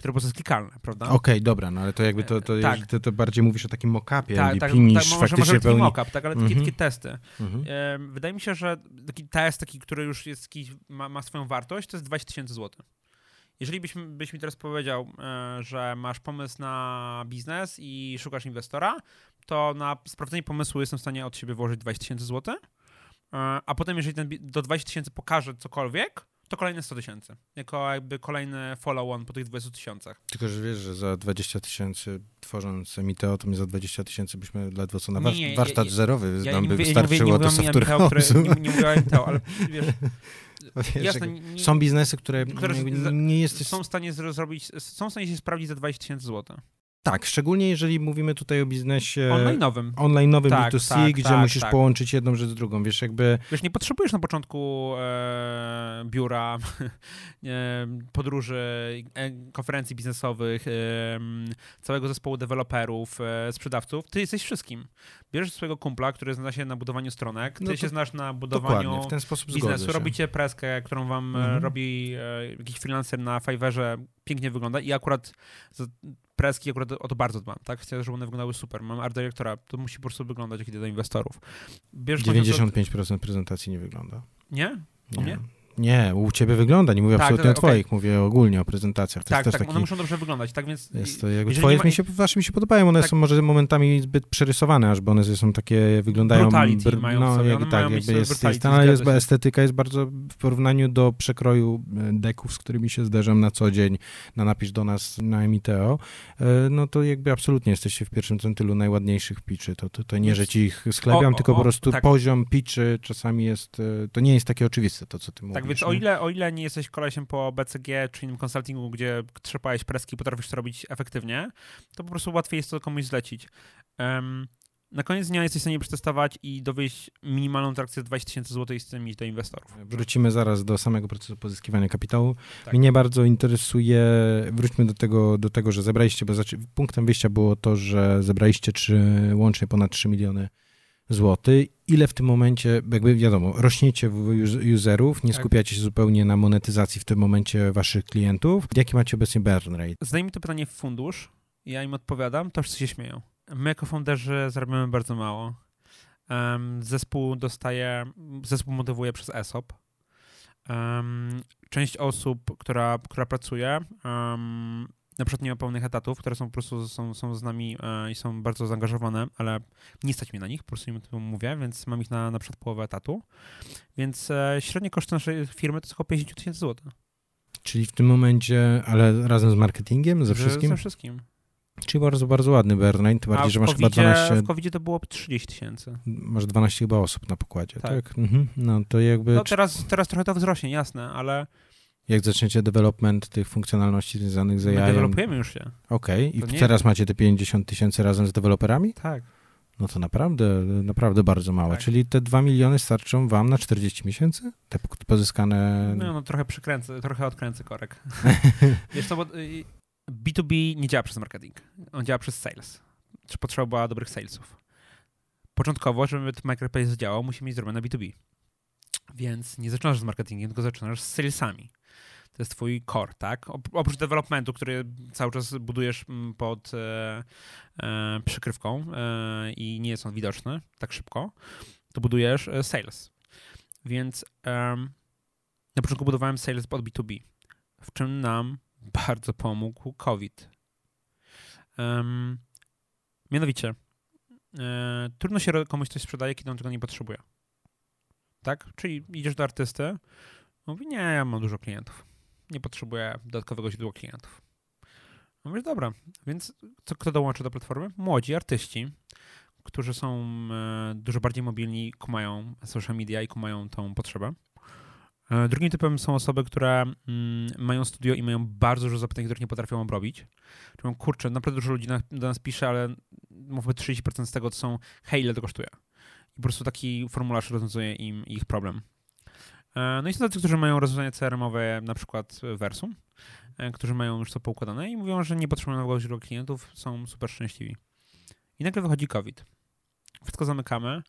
które po prostu jest klikalne, prawda?
Okej, okay, dobra, no ale to jakby to, to, e, tak. to, to bardziej mówisz o takim mock-upie
tak,
MVP
tak,
niż
tak,
faktycznie
może,
pełni...
mock-up, tak, ale takie, mm -hmm. takie testy. Mm -hmm. Wydaje mi się, że taki test, taki, który już jest, ma, ma swoją wartość, to jest 20 tysięcy złotych. Jeżeli byś, byś mi teraz powiedział, e, że masz pomysł na biznes i szukasz inwestora, to na sprawdzenie pomysłu jestem w stanie od siebie włożyć 20 tysięcy złotych, e, a potem jeżeli ten do 20 tysięcy pokaże cokolwiek, to kolejne 100 tysięcy. Jako jakby kolejny follow-on po tych 20 tysiącach.
Tylko, że wiesz, że za 20 tysięcy tworząc Miteo, to my za 20 tysięcy byśmy ledwo co na war- nie, warsztat ja, zerowy ja, nam by wystarczyło do software
Nie, nie mówiłem Miteo, ale wiesz,
Wiesz, Jasne, nie, są biznesy, które, które nie jesteś...
Są w stanie zrobić, są w stanie się sprawdzić za 20 tysięcy złotych.
Tak, szczególnie jeżeli mówimy tutaj o biznesie
online'owym,
online'owym tak, B2C, tak, gdzie tak, musisz tak. połączyć jedną rzecz z drugą, wiesz, jakby...
Wiesz, nie potrzebujesz na początku e, biura, e, podróży, e, konferencji biznesowych, e, całego zespołu deweloperów, e, sprzedawców, ty jesteś wszystkim. Bierzesz swojego kumpla, który zna się na budowaniu stronek, ty no się znasz na budowaniu
w ten sposób
biznesu, robicie preskę, którą wam e, mhm. robi jakiś freelancer na Fiverrze, pięknie wygląda i akurat preski akurat o to bardzo dbam, tak? Chcę, żeby one wyglądały super. Mam art dyrektora, to musi po prostu wyglądać, jak idę do inwestorów.
Bierz 95% prezentacji nie wygląda.
Nie?
Nie? Nie, u ciebie wygląda, nie mówię tak, absolutnie o twoich, okay. mówię ogólnie o prezentacjach. To
tak,
tak,
taki... one muszą dobrze wyglądać, tak więc...
Jest to, jakby twoje ma... mi się, wasze mi się podobają, one tak. są może momentami zbyt przerysowane, aż bo one są takie, wyglądają...
Brutality br... mają
no,
sobie,
jak, tak, jakby jest, jest, ale jest, estetyka jest bardzo w porównaniu do przekroju e, deków, z którymi się zderzam na co dzień, na napisz do nas na Emiteo, e, no to jakby absolutnie jesteście w pierwszym centylu najładniejszych piczy. To, to, to nie, że ci ich sklepiam, o, tylko o, po prostu tak. poziom piczy czasami jest, e, to nie jest takie oczywiste, to co ty mówisz.
Więc o ile, o ile nie jesteś kolesiem po BCG czy innym konsultingu, gdzie trzepałeś preski i potrafisz to robić efektywnie, to po prostu łatwiej jest to komuś zlecić. Um, na koniec dnia jesteś w stanie przetestować i dowieść minimalną trakcję 20 tysięcy złotych i z tym iść do inwestorów.
Wrócimy zaraz do samego procesu pozyskiwania kapitału. Tak. Mnie bardzo interesuje, wróćmy do tego, do tego że zebraliście, bo znaczy, punktem wyjścia było to, że zebraliście trzy, łącznie ponad 3 miliony zł. Ile w tym momencie, jakby wiadomo, rośniecie w userów, nie tak. skupiacie się zupełnie na monetyzacji w tym momencie waszych klientów. Jaki macie obecnie burn rate?
Zdajmy to pytanie w fundusz, ja im odpowiadam, to wszyscy się śmieją. My jako founderzy zarabiamy bardzo mało. Um, zespół dostaje, zespół motywuje przez ESOP. Um, część osób, która, która pracuje, um, na przykład nie ma pełnych etatów, które są po prostu są, są z nami e, i są bardzo zaangażowane, ale nie stać mnie na nich, po prostu im to mówię, więc mam ich na na przykład połowę etatu. Więc e, średnie koszty naszej firmy to jest około 50 tysięcy złotych.
Czyli w tym momencie, ale razem z marketingiem, ze wszystkim?
Ze wszystkim.
Czyli bardzo, bardzo ładny burn rate, tym bardziej, że masz chyba 12...
W covid to było 30 tysięcy.
Masz 12 chyba osób na pokładzie, tak? tak? Mhm. No to jakby...
No teraz, teraz trochę to wzrośnie, jasne, ale
jak zaczniecie development tych funkcjonalności związanych z AI. My
dewelopujemy już się.
Okej, okay. i teraz macie te 50 tysięcy razem z deweloperami?
Tak.
No to naprawdę, naprawdę bardzo małe. Tak. Czyli te 2 miliony starczą wam na 40 miesięcy? Te pozyskane...
No, no trochę przykręcę, trochę odkręcę korek. Wiesz to, bo B2B y, nie działa przez marketing. On działa przez sales. Czy potrzeba była dobrych salesów. Początkowo, żeby Micropace działał, musi mieć zrobione B2B. Więc nie zaczynasz z marketingiem, tylko zaczynasz z salesami to jest twój core, tak? Oprócz developmentu, który cały czas budujesz mm, pod e, e, przykrywką e, i nie jest on widoczny tak szybko, to budujesz e, sales. Więc na początku budowałem sales pod B2B, w czym nam bardzo pomógł COVID. mianowicie, e, trudno się komuś coś sprzedaje, kiedy on tego nie potrzebuje. Tak? Czyli idziesz do artysty, mówi, nie, ja mam dużo klientów nie potrzebuję dodatkowego źródła klientów. Mówisz, dobra, więc co, kto dołączy do platformy? Młodzi artyści, którzy są dużo bardziej mobilni, kumają social media i kumają tą potrzebę. Drugim typem są osoby, które mm, mają studio i mają bardzo dużo zapytań, których nie potrafią obrobić. Czyli kurczę, naprawdę dużo ludzi do nas pisze, ale mówmy 30% z tego to są hej, ile to kosztuje. I po prostu taki formularz rozwiązuje im ich problem. No i są tacy, którzy mają rozwiązania CRM-owe, na przykład Versum, E, którzy mają już to poukładane i mówią, że nie potrzebują nowego źródła klientów, są super szczęśliwi. I nagle wychodzi COVID. Wszystko zamykamy,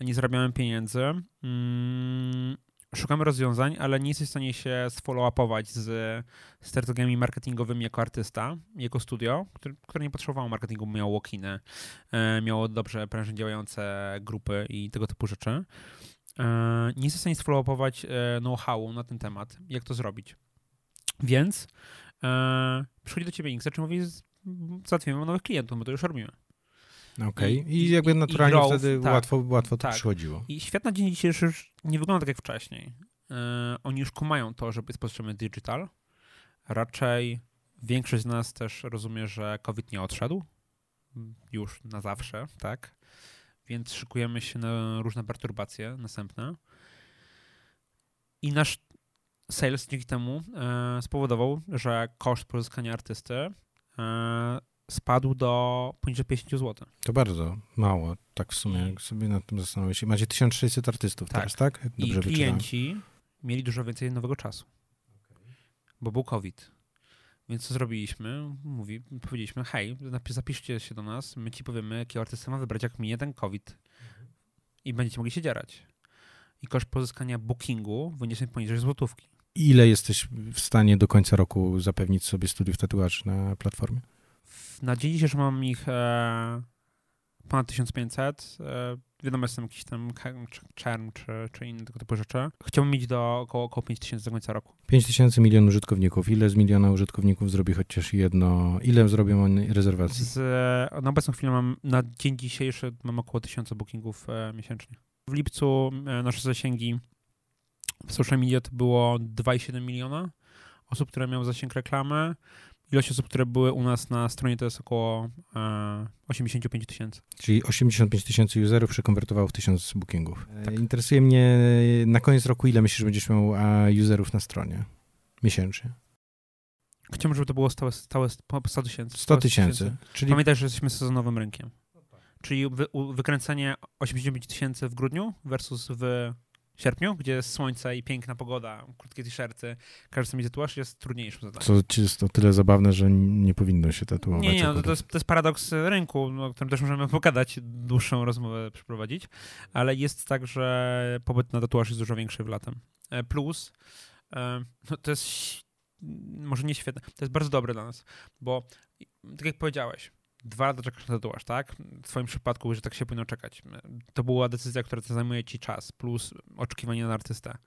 nie zarabiamy pieniędzy, mm, szukamy rozwiązań, ale nie jesteś w stanie się sfollow-upować z strategiami marketingowymi jako artysta, jako studio, które, które nie potrzebowało marketingu, miało walk-iny, e, miało dobrze prężnie działające grupy i tego typu rzeczy. E, nie jesteś w stanie sfollow-upować know-howu na ten temat, jak to zrobić. Więc e, przychodzi do ciebie Inkster, czy mówi, załatwimy nowych klientów, bo to już robimy.
Okej, okay. I, I, jakby naturalnie i growth, wtedy tak, łatwo, łatwo to tak. przychodziło.
I świat na dzień dzisiejszy już nie wygląda tak jak wcześniej. E, oni już kumają to, że jest potrzebny digital. Raczej większość z nas też rozumie, że COVID nie odszedł już na zawsze, tak? Więc szykujemy się na różne perturbacje następne. I nasz sales dzięki temu e, spowodował, że koszt pozyskania artysty e, spadł do poniżej 50 zł.
To bardzo mało, tak w sumie, jak sobie nad tym zastanowię się. Macie 1600 artystów tak. teraz, tak?
I klienci wyczytałem. mieli dużo więcej nowego czasu, bo był COVID. Więc co zrobiliśmy? Mówi, powiedzieliśmy, hej, zapiszcie się do nas, my ci powiemy, jakie artysty ma wybrać, jak minie ten COVID. I będziecie mogli się dzierać. I koszt pozyskania bookingu wyniesie poniżej złotówki.
Ile jesteś w stanie do końca roku zapewnić sobie studiów tatuaży na platformie?
Na dzień dzisiejszy mam ich e, ponad 1500. E, wiadomo, jestem jakiś tam czern czy, czy inne tego typu rzeczy. Chciałbym mieć do około, około 5000 do końca roku.
5000 milionów użytkowników. Ile z miliona użytkowników zrobi chociaż jedno? Ile zrobią oni rezerwacji?
Z, na obecną chwilę mam, na dzień dzisiejszy mam około 1000 bookingów e, miesięcznie. W lipcu e, nasze zasięgi w social media to było 2,7 miliona osób, które miały zasięg reklamy. Ilość osób, które były u nas na stronie to jest około e, 85 tysięcy.
Czyli 85 tysięcy userów przekonwertowało w 1000 bookingów. E, tak. Interesuje mnie na koniec roku, ile myślisz, że będziesz miał userów na stronie miesięcznie?
Chciałbym, żeby to było stałe, stałe 100
tysięcy. 100 tysięcy.
Czyli... Pamiętaj, że jesteśmy sezonowym rynkiem. Czyli wy, wykręcenie 85 tysięcy w grudniu versus w sierpniu, gdzie jest słońce i piękna pogoda, krótkie t-shirty, każdy mieć tatuaż, jest trudniejszym zadaniem.
Co jest to tyle zabawne, że nie powinno się tatuować.
Nie, nie, no, to, jest, to jest paradoks rynku, o którym też możemy pogadać, dłuższą rozmowę przeprowadzić, ale jest tak, że pobyt na tatuaż jest dużo większy w latem. E, plus, e, no, to jest może nie świetne, to jest bardzo dobre dla nas, bo tak jak powiedziałeś, dwa lata czekasz na tatuaż, tak? W twoim przypadku, że tak się powinno czekać. To była decyzja, która zajmuje ci czas, plus oczekiwanie na artystę.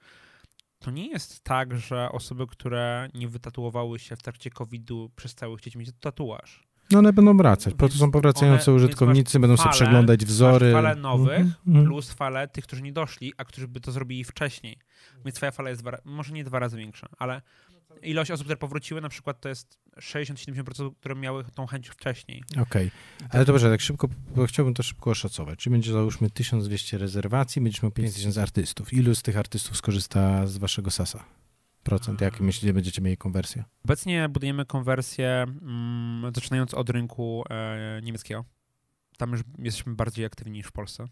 To nie jest tak, że osoby, które nie wytatuowały się w trakcie COVID-u, przestały chcieć mieć tatuaż.
No one będą wracać, po to są powracający one, użytkownicy, będą sobie przeglądać wzory.
Falę nowych mm -hmm. plus falę tych, którzy nie doszli, a którzy by to zrobili wcześniej. Więc twoja fala jest dwa, może nie dwa razy większa, ale ilość osób, które powróciły, na przykład to jest 60-70%, które miały tą chęć wcześniej.
Okej, okay. ale dobrze, tak szybko, bo chciałbym to szybko oszacować. Czy będzie załóżmy 1200 rezerwacji, będziesz miał 5000 artystów. Ilu z tych artystów skorzysta z waszego SASa? Procent, jak myślicie, będziecie mieli konwersję?
Obecnie budujemy konwersję mm, zaczynając od rynku e, niemieckiego. Tam już jesteśmy bardziej aktywni niż w Polsce.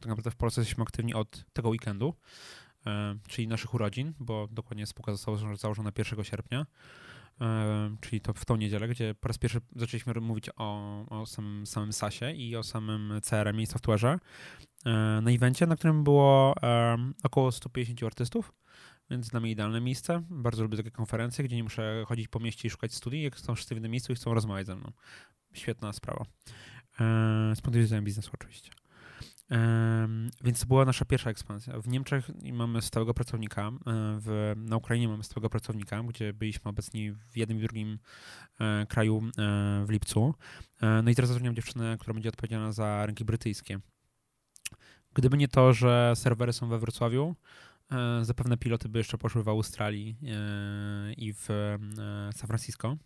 Tak naprawdę w Polsce jesteśmy aktywni od tego weekendu. E, czyli naszych urodzin, bo dokładnie spółka została założona 1 sierpnia, e, czyli to w tą niedzielę, gdzie po raz pierwszy zaczęliśmy mówić o, o samym, samym SASie i o samym CRM i software'ze e, na evencie, na którym było około 150 artystów, więc dla mnie idealne miejsce. Bardzo lubię takie konferencje, gdzie nie muszę chodzić po mieście i szukać studii, jak są wszyscy w jednym miejscu i chcą rozmawiać ze mną. Świetna sprawa. Z punktu widzenia biznesu oczywiście. Więc to była nasza pierwsza ekspansja. W Niemczech mamy stałego pracownika, e, w, na Ukrainie mamy stałego pracownika, gdzie byliśmy obecni w jednym i drugim e, kraju e, w lipcu. No i teraz zatrudniam dziewczynę, która będzie odpowiedzialna za rynki brytyjskie. Gdyby nie to, że serwery są we Wrocławiu, E, zapewne piloty by jeszcze poszły w Australii e, i w e, San Francisco,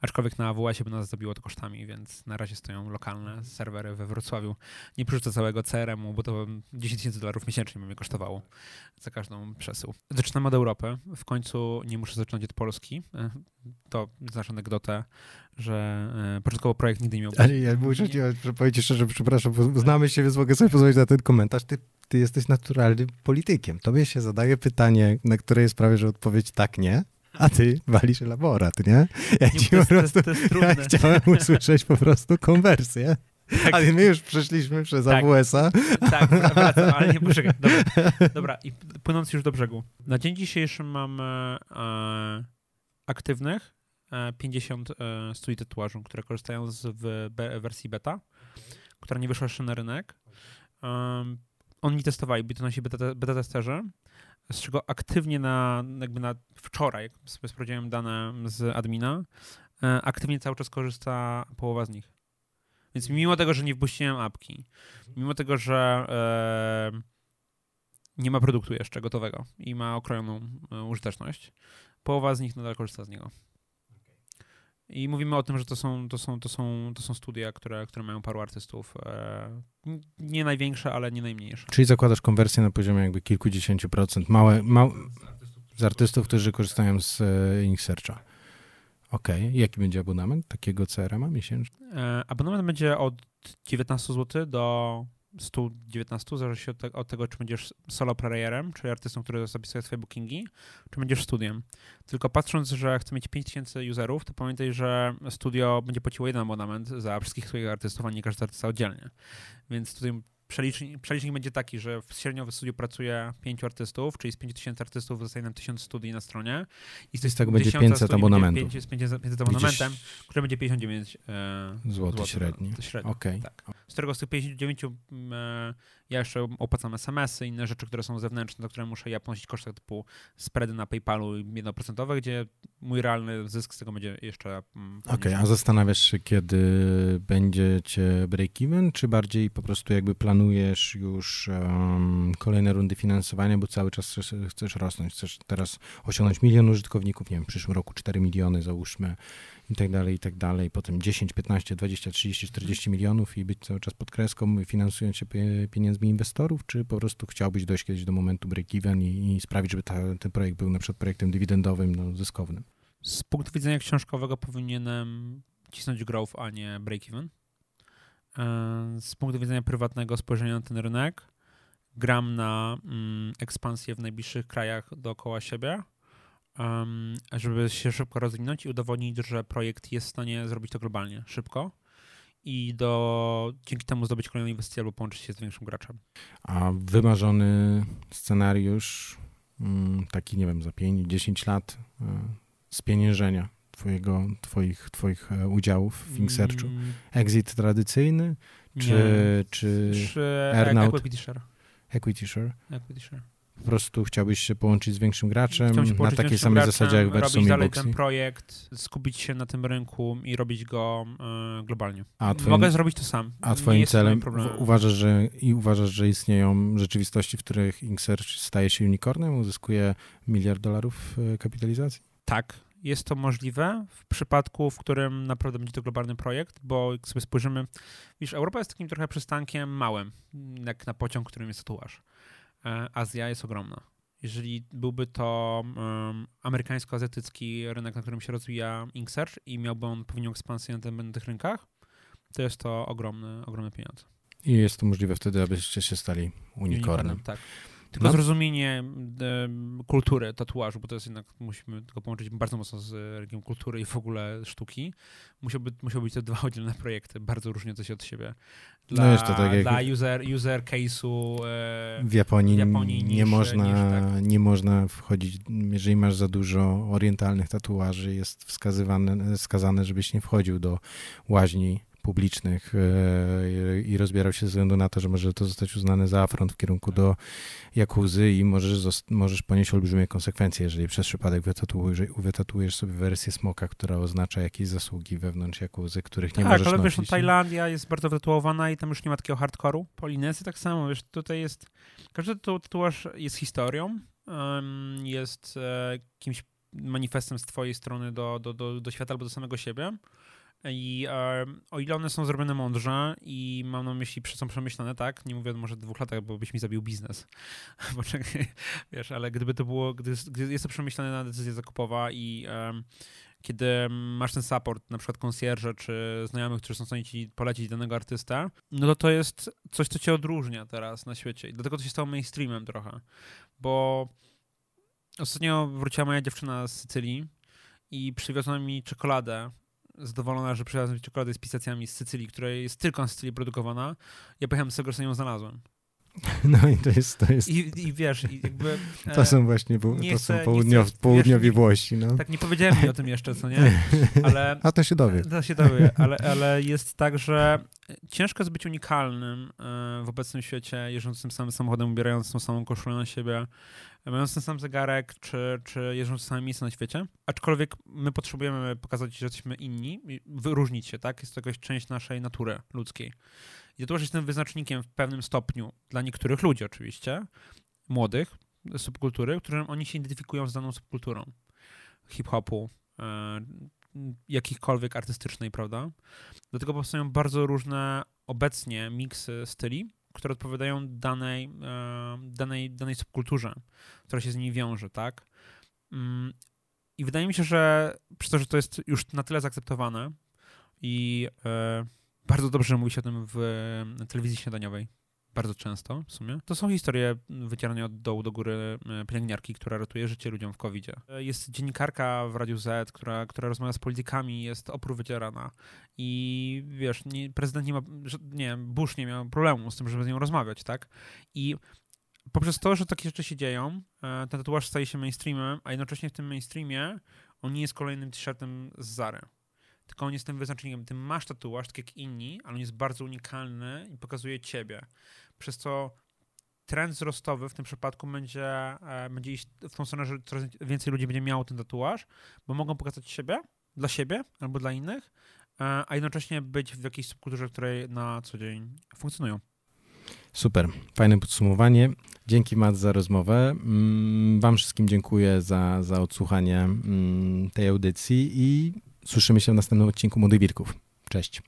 aczkolwiek na AWS-ie by nas zabiło to kosztami, więc na razie stoją lokalne serwery we Wrocławiu. Nie przerzucę całego CRM-u, bo to 10 tysięcy dolarów miesięcznie by mnie kosztowało za każdą przesył. Zaczynamy od Europy. W końcu nie muszę zaczynać od Polski. To znaczy anegdotę, że początkowo projekt nigdy nie miał...
Ale ja muszę ci powiedzieć szczerze, przepraszam, bo znamy się, więc mogę sobie pozwolić na ten komentarz. Ty ty jesteś naturalnym politykiem. Tobie się zadaje pytanie, na które jest prawie, że odpowiedź tak, nie, a ty walisz elaborat, nie? Ja,
nie, to jest, prostu, to to
ja chciałem usłyszeć po prostu konwersję. Tak. Ale my już przeszliśmy przez tak. AWS-a.
Tak, wracam, ale nie poczekaj. Dobra, dobra, i płynąc już do brzegu. Na dzień dzisiejszy mamy e, aktywnych e, 50 e, studii tatuażu, które korzystają z w, wersji beta, która nie wyszła jeszcze na rynek. Oni testowali, byli to nasi beta, beta testerzy, z czego aktywnie na, jakby na wczoraj, jak sobie sprawdziłem dane z admina, e, aktywnie cały czas korzysta połowa z nich. Więc mimo tego, że nie wpuściłem apki, mimo tego, że e, nie ma produktu jeszcze gotowego i ma okrojoną e, użyteczność, połowa z nich nadal korzysta z niego. I mówimy o tym, że to są, to są, to są, to są studia, które, które mają paru artystów. E, nie największe, ale nie najmniejsze.
Czyli zakładasz konwersję na poziomie jakby kilkudziesięciu procent małe, ma, z artystów, którzy korzystają z e, InkSearcha. Okej. Okay. Jaki będzie abonament takiego CRM-a miesięcznie?
Abonament będzie od 19 zł do 119, zależy od, te, od, tego, czy będziesz solo playerem, czyli artystą, który zapisuje swoje bookingi, czy będziesz studiem. Tylko patrząc, że chcę mieć 5000 userów, to pamiętaj, że studio będzie płaciło jeden abonament za wszystkich swoich artystów, a nie każdy artysta oddzielnie. Więc tutaj przelicznik, przelicznik będzie taki, że w średnio w studiu pracuje pięciu artystów, czyli z 5000 artystów zostaje nam 1000 studii na stronie.
I z tego będzie 500 abonamentów.
500, 500 abonamentem, które będzie 59 e,
zł średni.
średni. Okay. Tak. Z którego z tych 59 e, ja jeszcze opłacam SMS-y, inne rzeczy, które są zewnętrzne, do które muszę ja ponosić koszty typu spready na PayPalu jednoprocentowe, gdzie mój realny zysk z tego będzie jeszcze
mm, Okej, okay, a zastanawiasz się, kiedy będziecie break-even, czy bardziej po prostu jakby planujesz już um, kolejne rundy finansowania, bo cały czas chcesz, chcesz rosnąć, chcesz teraz osiągnąć milion użytkowników, nie wiem, w przyszłym roku 4 miliony załóżmy, i tak dalej, i tak dalej. Potem 10, 15, 20, 30, 40 milionów i być cały czas pod kreską, finansując się pieniędzmi inwestorów, czy po prostu chciałbyś dojść kiedyś do momentu break-even i, i sprawić, żeby ta, ten projekt był na przykład projektem dywidendowym, no, zyskownym?
Z punktu widzenia książkowego powinienem cisnąć growth, a nie break-even. E, z punktu widzenia prywatnego spojrzenia na ten rynek, gram na mm, ekspansję w najbliższych krajach dookoła siebie um, żeby się szybko rozwinąć i udowodnić, że projekt jest w stanie zrobić to globalnie, szybko i do, dzięki temu zdobyć kolejną inwestycję albo połączyć się z większym graczem.
A wymarzony scenariusz, mm, taki nie wiem, za 5-10 lat e, spieniężenia twojego, twoich, twoich e, udziałów w ThinkSearchu? Mm. Exit tradycyjny, czy, nie. czy, czy earnout?
Equity share.
Equity share.
Equity share
po prostu chciałbyś się połączyć z większym graczem na takiej samej graczem, zasadzie jak Versum
robić dalej ten projekt, skupić się na tym rynku i robić go y, globalnie. A twoim, Mogę zrobić to sam.
A twoim celem uważasz, że i uważasz, że istnieją rzeczywistości, w których Inksearch staje się unicornem, uzyskuje miliard dolarów e, kapitalizacji?
Tak, jest to możliwe w przypadku, w którym naprawdę będzie to globalny projekt, bo jak sobie spojrzymy, wiesz, Europa jest takim trochę przystankiem małym, jak na pociąg, którym jest tatuaż. E, Azja jest ogromna. Jeżeli byłby to um, amerykańsko-azjatycki rynek, na którym się rozwija Inksearch i miałby on pewną ekspansję na tych rynkach, to jest to ogromny, ogromny pieniądze.
I jest to możliwe wtedy, abyście się stali unicornem.
tak. Tylko no. zrozumienie kultury tatuażu, bo to jest jednak, musimy tylko połączyć bardzo mocno z rynkiem kultury i w ogóle sztuki. Musiałby, musiały być te dwa oddzielne projekty, bardzo różniące się od siebie. Dla, no jeszcze tak jak dla user, user case'u
e, w Japonii, w Japonii niż, nie, można, niż, tak. nie można wchodzić, jeżeli masz za dużo orientalnych tatuaży, jest wskazywane, wskazane, żebyś nie wchodził do łaźni publicznych e, i rozbierał się ze względu na to, że może to zostać uznane za afront w kierunku do Jakuzy i możesz, możesz ponieść olbrzymie konsekwencje, jeżeli przez przypadek wytatuujesz, wytatuujesz sobie wersję smoka, która oznacza jakieś zasługi wewnątrz Jakuzy, których nie
tak,
możesz
ale
nosić.
wiesz, no, Tajlandia jest bardzo wytatuowana i tam już nie ma takiego hardkoru. Polinezji tak samo, wiesz, tutaj jest, każdy tatuaż jest historią, jest e, kimś manifestem z twojej strony do, do, do, do świata albo do samego siebie. I e, o ile one są zrobione mądrze i mam na myśli, są przemyślane, tak, nie mówię może dwóch latach, bo byś mi zabił biznes, bo wiesz, ale gdyby to było, gdy, gdy jest to przemyślane na decyzja zakupowa i e, kiedy masz ten support, na przykład konsjerze czy znajomych, którzy są w stanie ci polecić danego artystę, no to to jest coś, co cię odróżnia teraz na świecie. I dlatego to się stało mainstreamem trochę, bo ostatnio wróciła moja dziewczyna z Sycylii i przywiozła mi czekoladę zadowolona, że przywiozła mi czekoladę z pisacjami z Sycylii, która jest tylko na Sycylii produkowana. Ja pojechałem z tego, że ją znalazłem.
No i to jest... To jest...
I, i wiesz, i jakby...
To są właśnie to chcę, są południow, chcę, południowi wiesz, Włosi, no.
Tak, nie powiedziałem mi o tym jeszcze, co nie? Ale...
A to się dowie.
To się dowie, ale, ale jest tak, że ciężko jest być unikalnym e, w obecnym świecie, jeżdżąc tym samym samochodem, ubierając tą samą koszulę na siebie, mając ten sam zegarek, czy, czy jeżdżąc w samym miejscu na świecie. Aczkolwiek my potrzebujemy pokazać, że jesteśmy inni, wyróżnić się, tak? Jest to jakaś część naszej natury ludzkiej. I tatuaż jest tym wyznacznikiem w pewnym stopniu dla niektórych ludzi oczywiście, młodych, subkultury, którym oni się identyfikują z daną subkulturą hip-hopu, e, jakichkolwiek artystycznej, prawda? Dlatego powstają bardzo różne obecnie miksy styli, które odpowiadają danej, e, danej, danej subkulturze, która się z nimi wiąże, tak? Mm, I wydaje mi się, że przez to, że to jest już na tyle zaakceptowane i e, bardzo dobrze mówi się o tym w telewizji śniadaniowej. Bardzo często w sumie. To są historie wycierania od dołu do góry e, pielęgniarki, która ratuje życie ludziom w covid -zie. Jest dziennikarka w Radiu Z, która, która rozmawia z politykami, jest opór wycierana. I wiesz, nie, prezydent nie ma, nie, Bush nie miał problemu z tym, żeby z nią rozmawiać, tak? I poprzez to, że takie rzeczy się dzieją, e, ten tatuaż staje się mainstreamem, a jednocześnie w tym mainstreamie on nie jest kolejnym t-shirtem z Zary tylko on jest tym wyznacznikiem. Ty masz tatuaż, tak jak inni, ale on jest bardzo unikalny i pokazuje ciebie. Przez co trend wzrostowy w tym przypadku będzie, e, będzie iść w tą stronę, że coraz więcej ludzi będzie miało ten tatuaż, bo mogą pokazać siebie, dla siebie albo dla innych, e, a jednocześnie być w jakiejś subkulturze, w której na co dzień funkcjonują.
Super, fajne podsumowanie. Dzięki Mat za rozmowę. Mm, wam wszystkim dziękuję za, za odsłuchanie mm, tej audycji i Słyszymy się w następnym odcinku Młodych Wilków. Cześć.